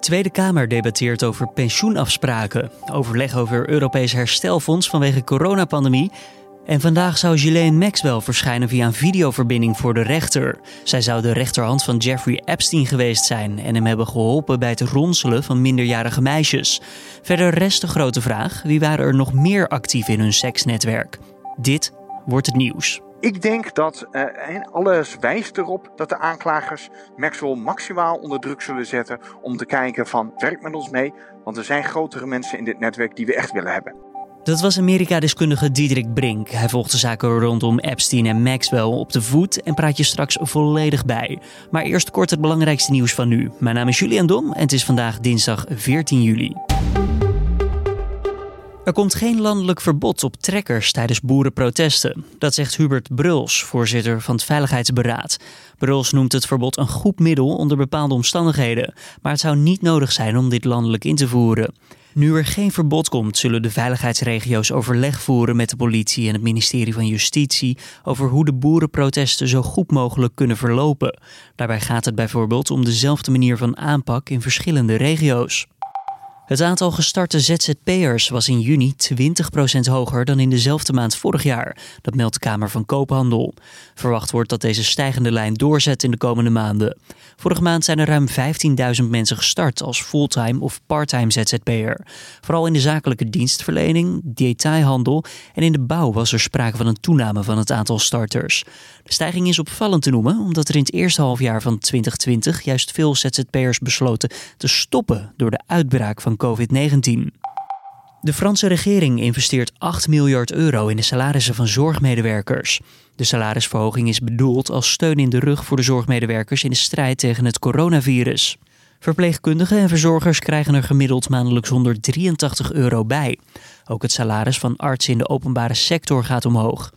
Tweede Kamer debatteert over pensioenafspraken, overleg over Europees herstelfonds vanwege coronapandemie. En vandaag zou Ghislaine Maxwell verschijnen via een videoverbinding voor de rechter. Zij zou de rechterhand van Jeffrey Epstein geweest zijn en hem hebben geholpen bij het ronselen van minderjarige meisjes. Verder rest de grote vraag: wie waren er nog meer actief in hun seksnetwerk? Dit wordt het nieuws. Ik denk dat uh, alles wijst erop dat de aanklagers Maxwell maximaal onder druk zullen zetten om te kijken van werk met ons mee, want er zijn grotere mensen in dit netwerk die we echt willen hebben. Dat was Amerika-deskundige Diederik Brink. Hij volgt de zaken rondom Epstein en Maxwell op de voet en praat je straks volledig bij. Maar eerst kort het belangrijkste nieuws van nu. Mijn naam is Julian Dom en het is vandaag dinsdag 14 juli. Er komt geen landelijk verbod op trekkers tijdens boerenprotesten. Dat zegt Hubert Bruls, voorzitter van het Veiligheidsberaad. Bruls noemt het verbod een goed middel onder bepaalde omstandigheden. Maar het zou niet nodig zijn om dit landelijk in te voeren. Nu er geen verbod komt, zullen de veiligheidsregio's overleg voeren met de politie en het ministerie van Justitie over hoe de boerenprotesten zo goed mogelijk kunnen verlopen. Daarbij gaat het bijvoorbeeld om dezelfde manier van aanpak in verschillende regio's. Het aantal gestarte ZZP'ers was in juni 20% hoger dan in dezelfde maand vorig jaar. Dat meldt de Kamer van Koophandel. Verwacht wordt dat deze stijgende lijn doorzet in de komende maanden. Vorige maand zijn er ruim 15.000 mensen gestart als fulltime of parttime ZZP'er. Vooral in de zakelijke dienstverlening, detailhandel en in de bouw was er sprake van een toename van het aantal starters. De stijging is opvallend te noemen omdat er in het eerste halfjaar van 2020 juist veel ZZP'ers besloten te stoppen door de uitbraak van COVID-19. De Franse regering investeert 8 miljard euro in de salarissen van zorgmedewerkers. De salarisverhoging is bedoeld als steun in de rug voor de zorgmedewerkers in de strijd tegen het coronavirus. Verpleegkundigen en verzorgers krijgen er gemiddeld maandelijks 183 euro bij. Ook het salaris van artsen in de openbare sector gaat omhoog.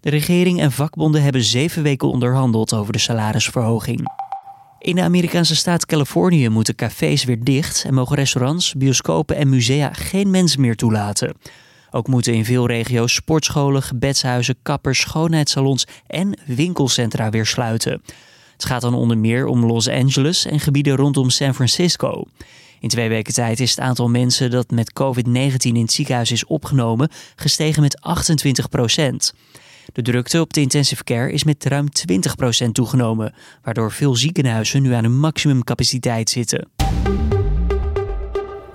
De regering en vakbonden hebben zeven weken onderhandeld over de salarisverhoging. In de Amerikaanse staat Californië moeten cafés weer dicht en mogen restaurants, bioscopen en musea geen mensen meer toelaten. Ook moeten in veel regio's sportscholen, gebedshuizen, kappers, schoonheidssalons en winkelcentra weer sluiten. Het gaat dan onder meer om Los Angeles en gebieden rondom San Francisco. In twee weken tijd is het aantal mensen dat met COVID-19 in het ziekenhuis is opgenomen gestegen met 28 procent. De drukte op de intensive care is met ruim 20% toegenomen, waardoor veel ziekenhuizen nu aan hun maximumcapaciteit zitten.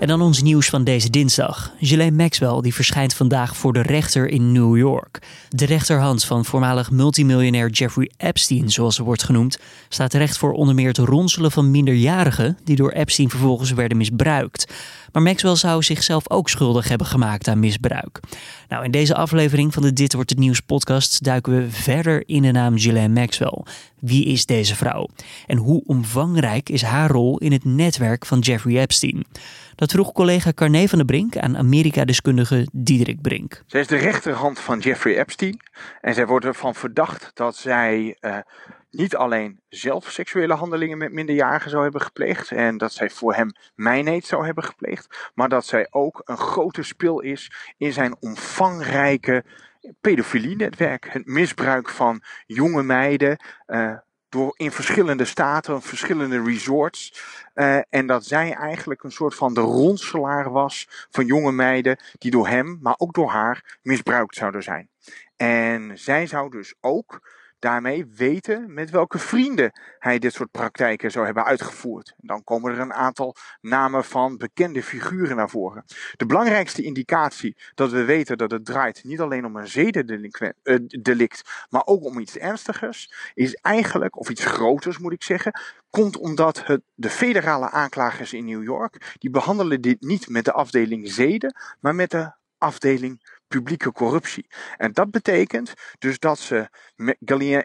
En dan ons nieuws van deze dinsdag. Ghislaine Maxwell die verschijnt vandaag voor de rechter in New York. De rechterhand van voormalig multimiljonair Jeffrey Epstein, zoals ze wordt genoemd, staat terecht voor onder meer het ronselen van minderjarigen die door Epstein vervolgens werden misbruikt. Maar Maxwell zou zichzelf ook schuldig hebben gemaakt aan misbruik. Nou, in deze aflevering van de Dit wordt het nieuws podcast duiken we verder in de naam Ghislaine Maxwell. Wie is deze vrouw? En hoe omvangrijk is haar rol in het netwerk van Jeffrey Epstein? Dat vroeg collega Carne van der Brink aan Amerika-deskundige Diederik Brink. Zij is de rechterhand van Jeffrey Epstein. En zij wordt ervan verdacht dat zij uh, niet alleen zelf seksuele handelingen met minderjarigen zou hebben gepleegd. En dat zij voor hem mijneed zou hebben gepleegd. Maar dat zij ook een grote spil is in zijn omvangrijke pedofilie-netwerk. Het misbruik van jonge meiden. Uh, door in verschillende staten, verschillende resorts. Uh, en dat zij eigenlijk een soort van de ronselaar was van jonge meiden die door hem, maar ook door haar, misbruikt zouden zijn. En zij zou dus ook daarmee weten met welke vrienden hij dit soort praktijken zou hebben uitgevoerd. Dan komen er een aantal namen van bekende figuren naar voren. De belangrijkste indicatie dat we weten dat het draait niet alleen om een zedendelict, uh, maar ook om iets ernstigers, is eigenlijk, of iets groters moet ik zeggen, komt omdat het, de federale aanklagers in New York, die behandelen dit niet met de afdeling zeden, maar met de afdeling publieke corruptie. En dat betekent dus dat ze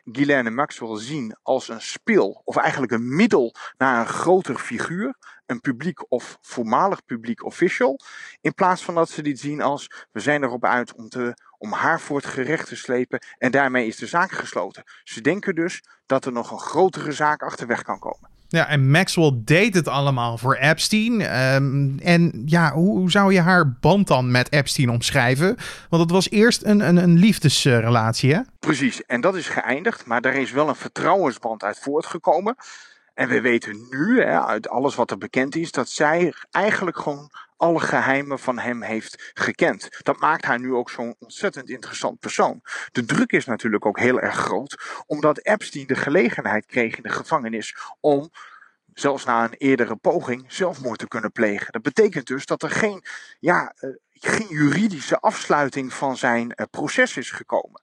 Ghislaine Maxwell zien als een spil, of eigenlijk een middel naar een groter figuur, een publiek of voormalig publiek official, in plaats van dat ze dit zien als we zijn erop uit om, te, om haar voor het gerecht te slepen en daarmee is de zaak gesloten. Ze denken dus dat er nog een grotere zaak achterweg kan komen. Ja, en Maxwell deed het allemaal voor Epstein. Um, en ja, hoe zou je haar band dan met Epstein omschrijven? Want het was eerst een, een, een liefdesrelatie, hè? Precies, en dat is geëindigd. Maar daar is wel een vertrouwensband uit voortgekomen. En we weten nu, hè, uit alles wat er bekend is, dat zij eigenlijk gewoon alle geheimen van hem heeft gekend. Dat maakt haar nu ook zo'n ontzettend interessant persoon. De druk is natuurlijk ook heel erg groot, omdat Epstein de gelegenheid kreeg in de gevangenis om zelfs na een eerdere poging zelfmoord te kunnen plegen. Dat betekent dus dat er geen, ja, uh, geen juridische afsluiting van zijn uh, proces is gekomen.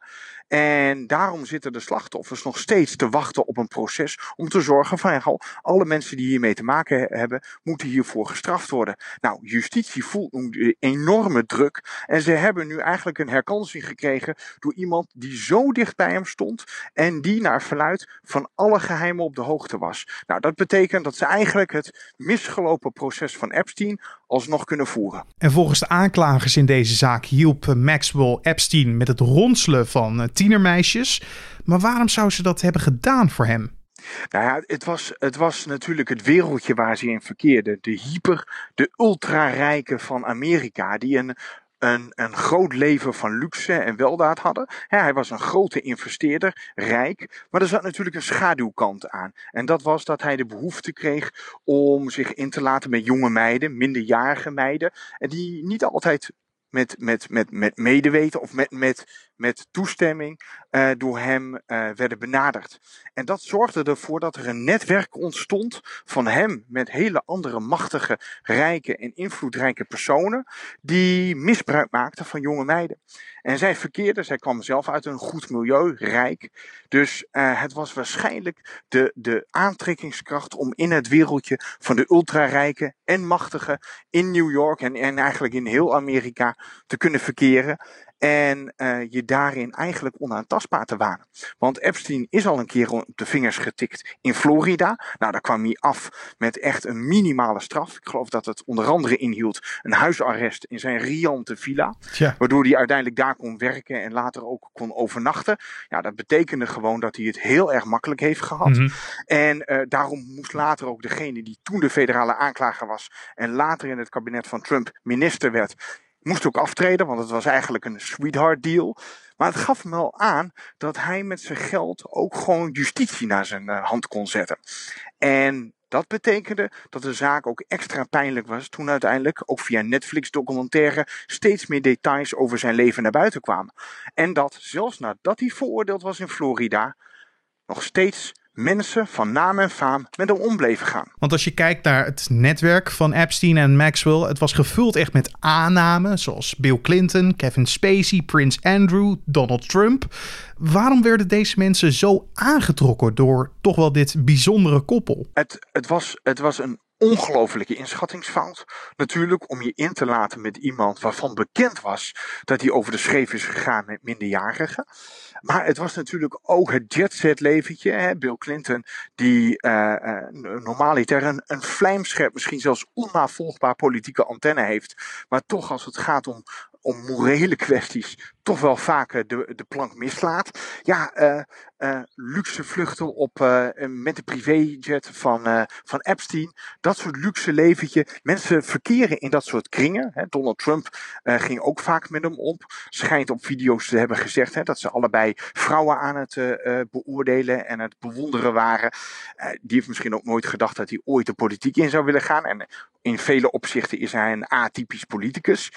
En daarom zitten de slachtoffers nog steeds te wachten op een proces om te zorgen van ja, alle mensen die hiermee te maken hebben, moeten hiervoor gestraft worden. Nou, justitie voelt een enorme druk en ze hebben nu eigenlijk een herkansing gekregen door iemand die zo dicht bij hem stond en die naar verluid van alle geheimen op de hoogte was. Nou, dat betekent dat ze eigenlijk het misgelopen proces van Epstein alsnog kunnen voeren. En volgens de aanklagers in deze zaak hielp Maxwell Epstein met het ronselen van eh, tienermeisjes. Maar waarom zou ze dat hebben gedaan voor hem? Nou ja, het was, het was natuurlijk het wereldje waar ze in verkeerde. De hyper, de ultra-rijken van Amerika, die een, een, groot leven van luxe en weldaad hadden. hij was een grote investeerder, rijk, maar er zat natuurlijk een schaduwkant aan. En dat was dat hij de behoefte kreeg om zich in te laten met jonge meiden, minderjarige meiden, en die niet altijd met, met, met, met medeweten of met, met, met toestemming uh, door hem uh, werden benaderd. En dat zorgde ervoor dat er een netwerk ontstond van hem met hele andere machtige, rijke en invloedrijke personen die misbruik maakten van jonge meiden. En zij verkeerde, zij kwam zelf uit een goed milieu, rijk. Dus uh, het was waarschijnlijk de, de aantrekkingskracht om in het wereldje van de ultrarijken en machtigen in New York en, en eigenlijk in heel Amerika te kunnen verkeren. En uh, je daarin eigenlijk onaantastbaar te wanen. Want Epstein is al een keer op de vingers getikt in Florida. Nou, daar kwam hij af met echt een minimale straf. Ik geloof dat het onder andere inhield een huisarrest in zijn riante villa. Tja. Waardoor hij uiteindelijk daar kon werken en later ook kon overnachten. Ja, dat betekende gewoon dat hij het heel erg makkelijk heeft gehad. Mm -hmm. En uh, daarom moest later ook degene die toen de federale aanklager was en later in het kabinet van Trump minister werd, moest ook aftreden, want het was eigenlijk een sweetheart deal. Maar het gaf hem wel aan dat hij met zijn geld ook gewoon justitie naar zijn uh, hand kon zetten. En dat betekende dat de zaak ook extra pijnlijk was toen uiteindelijk, ook via Netflix documentaire, steeds meer details over zijn leven naar buiten kwamen. En dat zelfs nadat hij veroordeeld was in Florida, nog steeds mensen van naam en faam met hem om bleven gaan. Want als je kijkt naar het netwerk van Epstein en Maxwell, het was gevuld echt met aannamen zoals Bill Clinton, Kevin Spacey, Prince Andrew, Donald Trump. Waarom werden deze mensen zo aangetrokken door toch wel dit bijzondere koppel? Het, het, was, het was een ongelofelijke inschattingsfout. Natuurlijk om je in te laten met iemand waarvan bekend was dat hij over de scheef is gegaan met minderjarigen. Maar het was natuurlijk ook het jetset leventje. Hè? Bill Clinton, die uh, uh, een, een vlijmscherp, misschien zelfs onnavolgbaar politieke antenne heeft. Maar toch als het gaat om, om morele kwesties toch wel vaak de, de plank mislaat. Ja, uh, uh, luxe vluchten op, uh, met de privéjet van, van Epstein. Dat soort luxe leventje. Mensen verkeren in dat soort kringen. Hè. Donald Trump ging ook vaak met hem op. Schijnt op video's te hebben gezegd hè, dat ze allebei vrouwen aan het beoordelen en het bewonderen waren. die heeft misschien ook nooit gedacht dat hij ooit de politiek in zou willen gaan. En in vele opzichten is hij een atypisch politicus.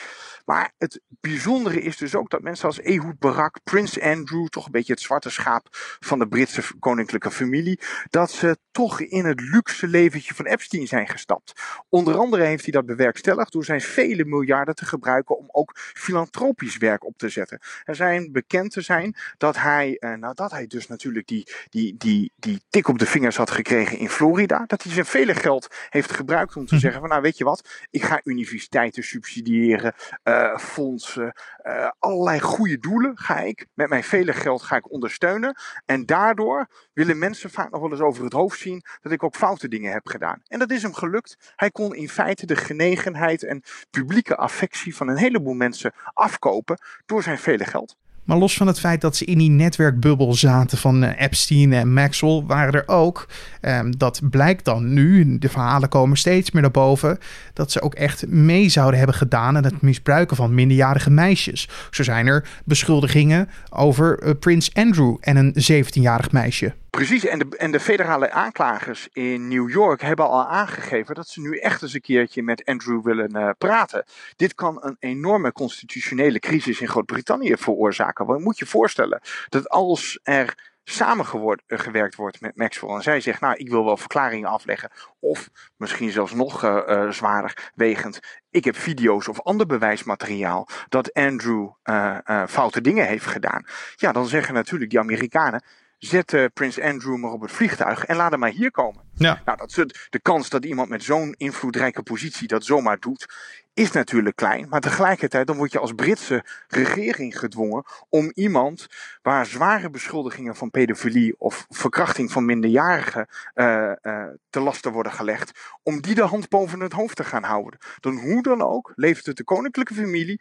Maar het bijzondere is dus ook dat mensen als Ehud Barak, Prins Andrew, toch een beetje het zwarte schaap van de Britse koninklijke familie, dat ze toch in het luxe leventje van Epstein zijn gestapt. Onder andere heeft hij dat bewerkstelligd door zijn vele miljarden te gebruiken om ook filantropisch werk op te zetten. Er zijn bekend te zijn dat hij, eh, nadat hij dus natuurlijk die, die, die, die tik op de vingers had gekregen in Florida, dat hij zijn vele geld heeft gebruikt om te hm. zeggen van weet je wat, ik ga universiteiten subsidiëren, uh, fondsen, uh, allerlei goede doelen ga ik met mijn vele geld ga ik ondersteunen. En daardoor willen mensen vaak nog wel eens over het hoofd zien dat ik ook foute dingen heb gedaan. En dat is hem gelukt. Hij kon in feite de genegenheid en publieke affectie van een heleboel mensen afkopen door zijn vele geld. Maar los van het feit dat ze in die netwerkbubbel zaten van eh, Epstein en Maxwell, waren er ook, um, dat blijkt dan nu, de verhalen komen steeds meer naar boven, dat ze ook echt mee zouden hebben gedaan aan het misbruiken van minderjarige meisjes. Zo zijn er beschuldigingen over uh, Prins Andrew en een 17-jarig meisje. Precies, en de, en de federale aanklagers in New York hebben al aangegeven dat ze nu echt eens een keertje met Andrew willen uh, praten. Dit kan een enorme constitutionele crisis in Groot-Brittannië veroorzaken. Want moet je voorstellen dat als er samengewerkt wordt met Maxwell. En zij zegt, nou, ik wil wel verklaringen afleggen. Of misschien zelfs nog uh, zwaarder wegend. Ik heb video's of ander bewijsmateriaal dat Andrew foute dingen heeft gedaan. Ja, dan zeggen natuurlijk die Amerikanen. Zet Prins Andrew maar op het vliegtuig en laat hem maar hier komen. Ja. Nou, dat de kans dat iemand met zo'n invloedrijke positie dat zomaar doet, is natuurlijk klein. Maar tegelijkertijd dan word je als Britse regering gedwongen om iemand waar zware beschuldigingen van pedofilie of verkrachting van minderjarigen uh, uh, te lasten worden gelegd, om die de hand boven het hoofd te gaan houden. Dan hoe dan ook levert het de koninklijke familie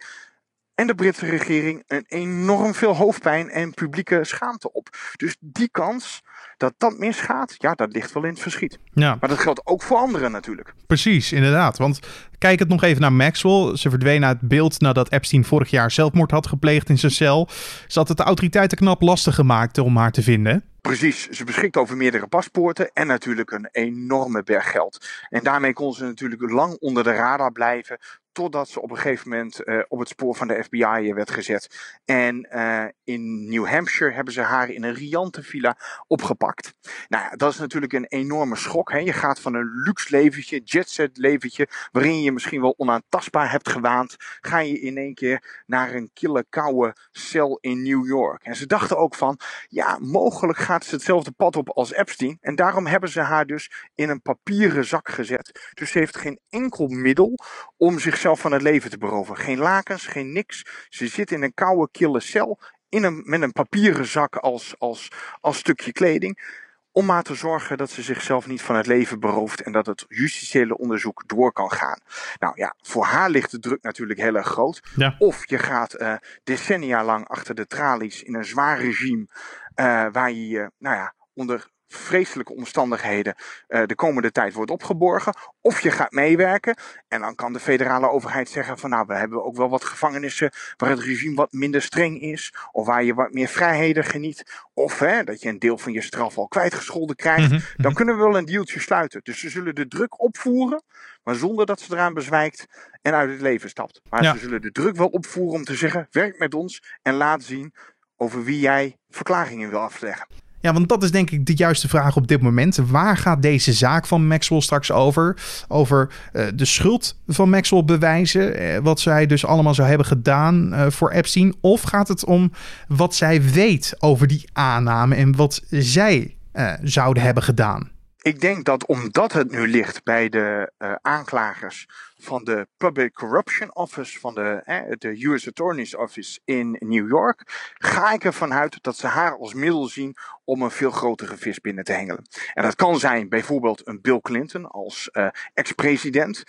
en de Britse regering een enorm veel hoofdpijn en publieke schaamte op. Dus die kans dat dat misgaat, ja, dat ligt wel in het verschiet. Ja. Maar dat geldt ook voor anderen natuurlijk. Precies, inderdaad. Want kijk het nog even naar Maxwell. Ze verdween uit beeld nadat Epstein vorig jaar zelfmoord had gepleegd in zijn cel. Ze had het de autoriteiten knap lastig gemaakt om haar te vinden. Precies, ze beschikt over meerdere paspoorten en natuurlijk een enorme berg geld. En daarmee kon ze natuurlijk lang onder de radar blijven, totdat ze op een gegeven moment uh, op het spoor van de FBI werd gezet. En uh, in New Hampshire hebben ze haar in een riante villa opgepakt. Nou ja, dat is natuurlijk een enorme schok. Hè? Je gaat van een luxe leventje, jetset leventje, waarin je misschien wel onaantastbaar hebt gewaand, ga je in één keer naar een kille koude cel in New York. En ze dachten ook van, ja, mogelijk gaat ze hetzelfde pad op als Epstein. En daarom hebben ze haar dus in een papieren zak gezet. Dus ze heeft geen enkel middel om zichzelf van het leven te beroven. Geen lakens, geen niks. Ze zit in een koude, kille cel in een, met een papieren zak als, als, als stukje kleding. Om maar te zorgen dat ze zichzelf niet van het leven berooft en dat het justitiële onderzoek door kan gaan. Nou ja, voor haar ligt de druk natuurlijk heel erg groot. Ja. Of je gaat uh, decennia lang achter de tralies in een zwaar regime. Uh, waar je je, nou ja, onder vreselijke omstandigheden uh, de komende tijd wordt opgeborgen. Of je gaat meewerken en dan kan de federale overheid zeggen van nou we hebben ook wel wat gevangenissen waar het regime wat minder streng is. Of waar je wat meer vrijheden geniet. Of hè, dat je een deel van je straf al kwijtgescholden krijgt. Mm -hmm. Dan kunnen we wel een dealtje sluiten. Dus ze zullen de druk opvoeren, maar zonder dat ze eraan bezwijkt en uit het leven stapt. Maar ja. ze zullen de druk wel opvoeren om te zeggen werk met ons en laat zien over wie jij verklaringen wil afleggen. Ja, want dat is denk ik de juiste vraag op dit moment. Waar gaat deze zaak van Maxwell straks over? Over uh, de schuld van Maxwell bewijzen, uh, wat zij dus allemaal zou hebben gedaan uh, voor Epstein? Of gaat het om wat zij weet over die aanname en wat zij zouden hebben gedaan? Ik denk dat omdat het nu ligt bij de aanklagers van de Public Corruption Office van de, eh, de US Attorney's Office in New York, ga ik ervan uit dat ze haar als middel zien om een veel grotere vis binnen te hengelen. En dat kan zijn bijvoorbeeld een Bill Clinton als uh, ex-president.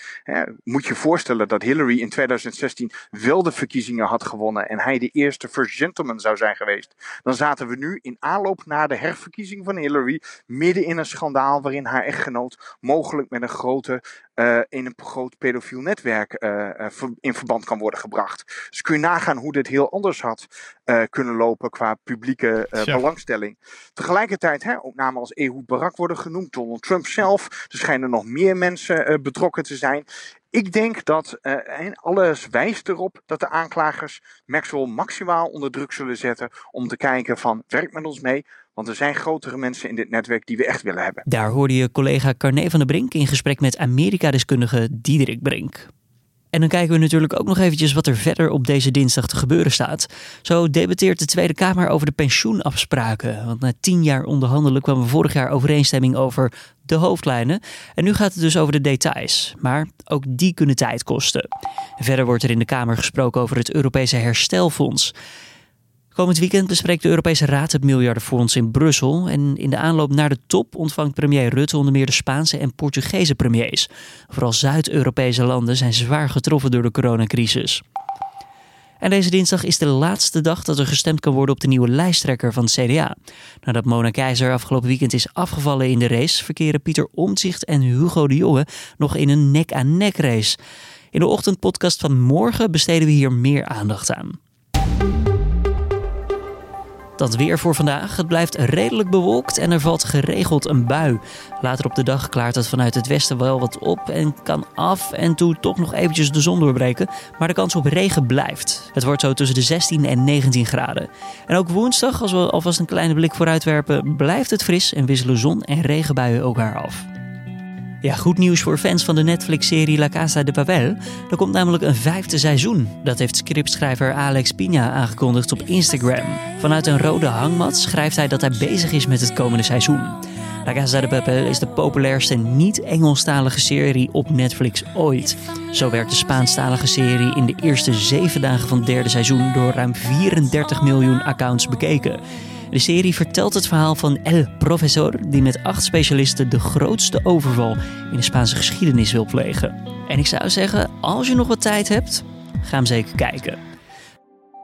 moet je voorstellen dat Hillary in 2016 wel de verkiezingen had gewonnen en hij de eerste first gentleman zou zijn geweest. Dan zaten we nu in aanloop naar de herverkiezing van Hillary midden in een schandaal waarin haar echtgenoot mogelijk met een grote uh, in een groot pedofiel netwerk uh, in verband kan worden gebracht. Dus kun je nagaan hoe dit heel anders had uh, kunnen lopen qua publieke belangstelling. Tegelijkertijd, hè, ook namen als Ehud Barak worden genoemd, Donald Trump zelf. Er schijnen nog meer mensen betrokken te zijn. Ik denk dat uh, alles wijst erop dat de aanklagers Maxwell maximaal onder druk zullen zetten om te kijken van werk met ons mee, want er zijn grotere mensen in dit netwerk die we echt willen hebben. Daar hoorde je collega Carne van der Brink in gesprek met Amerika-deskundige Diederik Brink. En dan kijken we natuurlijk ook nog eventjes wat er verder op deze dinsdag te gebeuren staat. Zo debatteert de Tweede Kamer over de pensioenafspraken. Want na tien jaar onderhandelen kwam vorig jaar overeenstemming over de hoofdlijnen. En nu gaat het dus over de details. Maar ook die kunnen tijd kosten. verder wordt er in de Kamer gesproken over het Europese herstelfonds. Komend weekend bespreekt de Europese Raad het miljardenfonds in Brussel. En in de aanloop naar de top ontvangt premier Rutte onder meer de Spaanse en Portugese premiers. Vooral Zuid-Europese landen zijn zwaar getroffen door de coronacrisis. En deze dinsdag is de laatste dag dat er gestemd kan worden op de nieuwe lijsttrekker van het CDA. Nadat Mona Keizer afgelopen weekend is afgevallen in de race, verkeren Pieter Omtzigt en Hugo de Jonge nog in een nek-aan-nek race. In de ochtendpodcast van morgen besteden we hier meer aandacht aan. Dat weer voor vandaag. Het blijft redelijk bewolkt en er valt geregeld een bui. Later op de dag klaart het vanuit het westen wel wat op en kan af en toe toch nog eventjes de zon doorbreken. Maar de kans op regen blijft. Het wordt zo tussen de 16 en 19 graden. En ook woensdag, als we alvast een kleine blik vooruit werpen, blijft het fris en wisselen zon en regenbuien elkaar af. Ja, goed nieuws voor fans van de Netflix-serie La Casa de Papel. Er komt namelijk een vijfde seizoen. Dat heeft scriptschrijver Alex Pina aangekondigd op Instagram. Vanuit een rode hangmat schrijft hij dat hij bezig is met het komende seizoen. La Casa de Papel is de populairste niet-Engelstalige serie op Netflix ooit. Zo werd de Spaanstalige serie in de eerste zeven dagen van het derde seizoen door ruim 34 miljoen accounts bekeken. De serie vertelt het verhaal van El Professor, die met acht specialisten de grootste overval in de Spaanse geschiedenis wil plegen. En ik zou zeggen, als je nog wat tijd hebt, ga hem zeker kijken.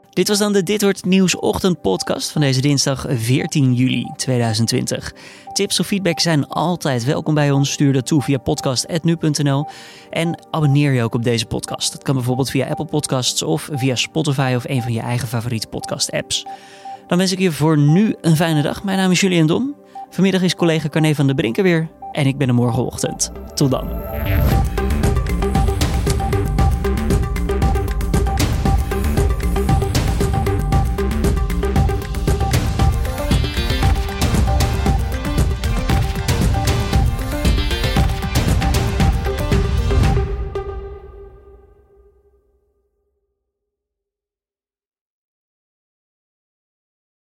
Dit was dan de Dit Wordt Nieuws ochtendpodcast van deze dinsdag 14 juli 2020. Tips of feedback zijn altijd welkom bij ons. Stuur dat toe via podcast.nu.nl en abonneer je ook op deze podcast. Dat kan bijvoorbeeld via Apple Podcasts of via Spotify of een van je eigen favoriete podcast apps. Dan wens ik je voor nu een fijne dag. Mijn naam is Julian Dom. Vanmiddag is collega Carne van der Brinken weer. En ik ben er morgenochtend. Tot dan.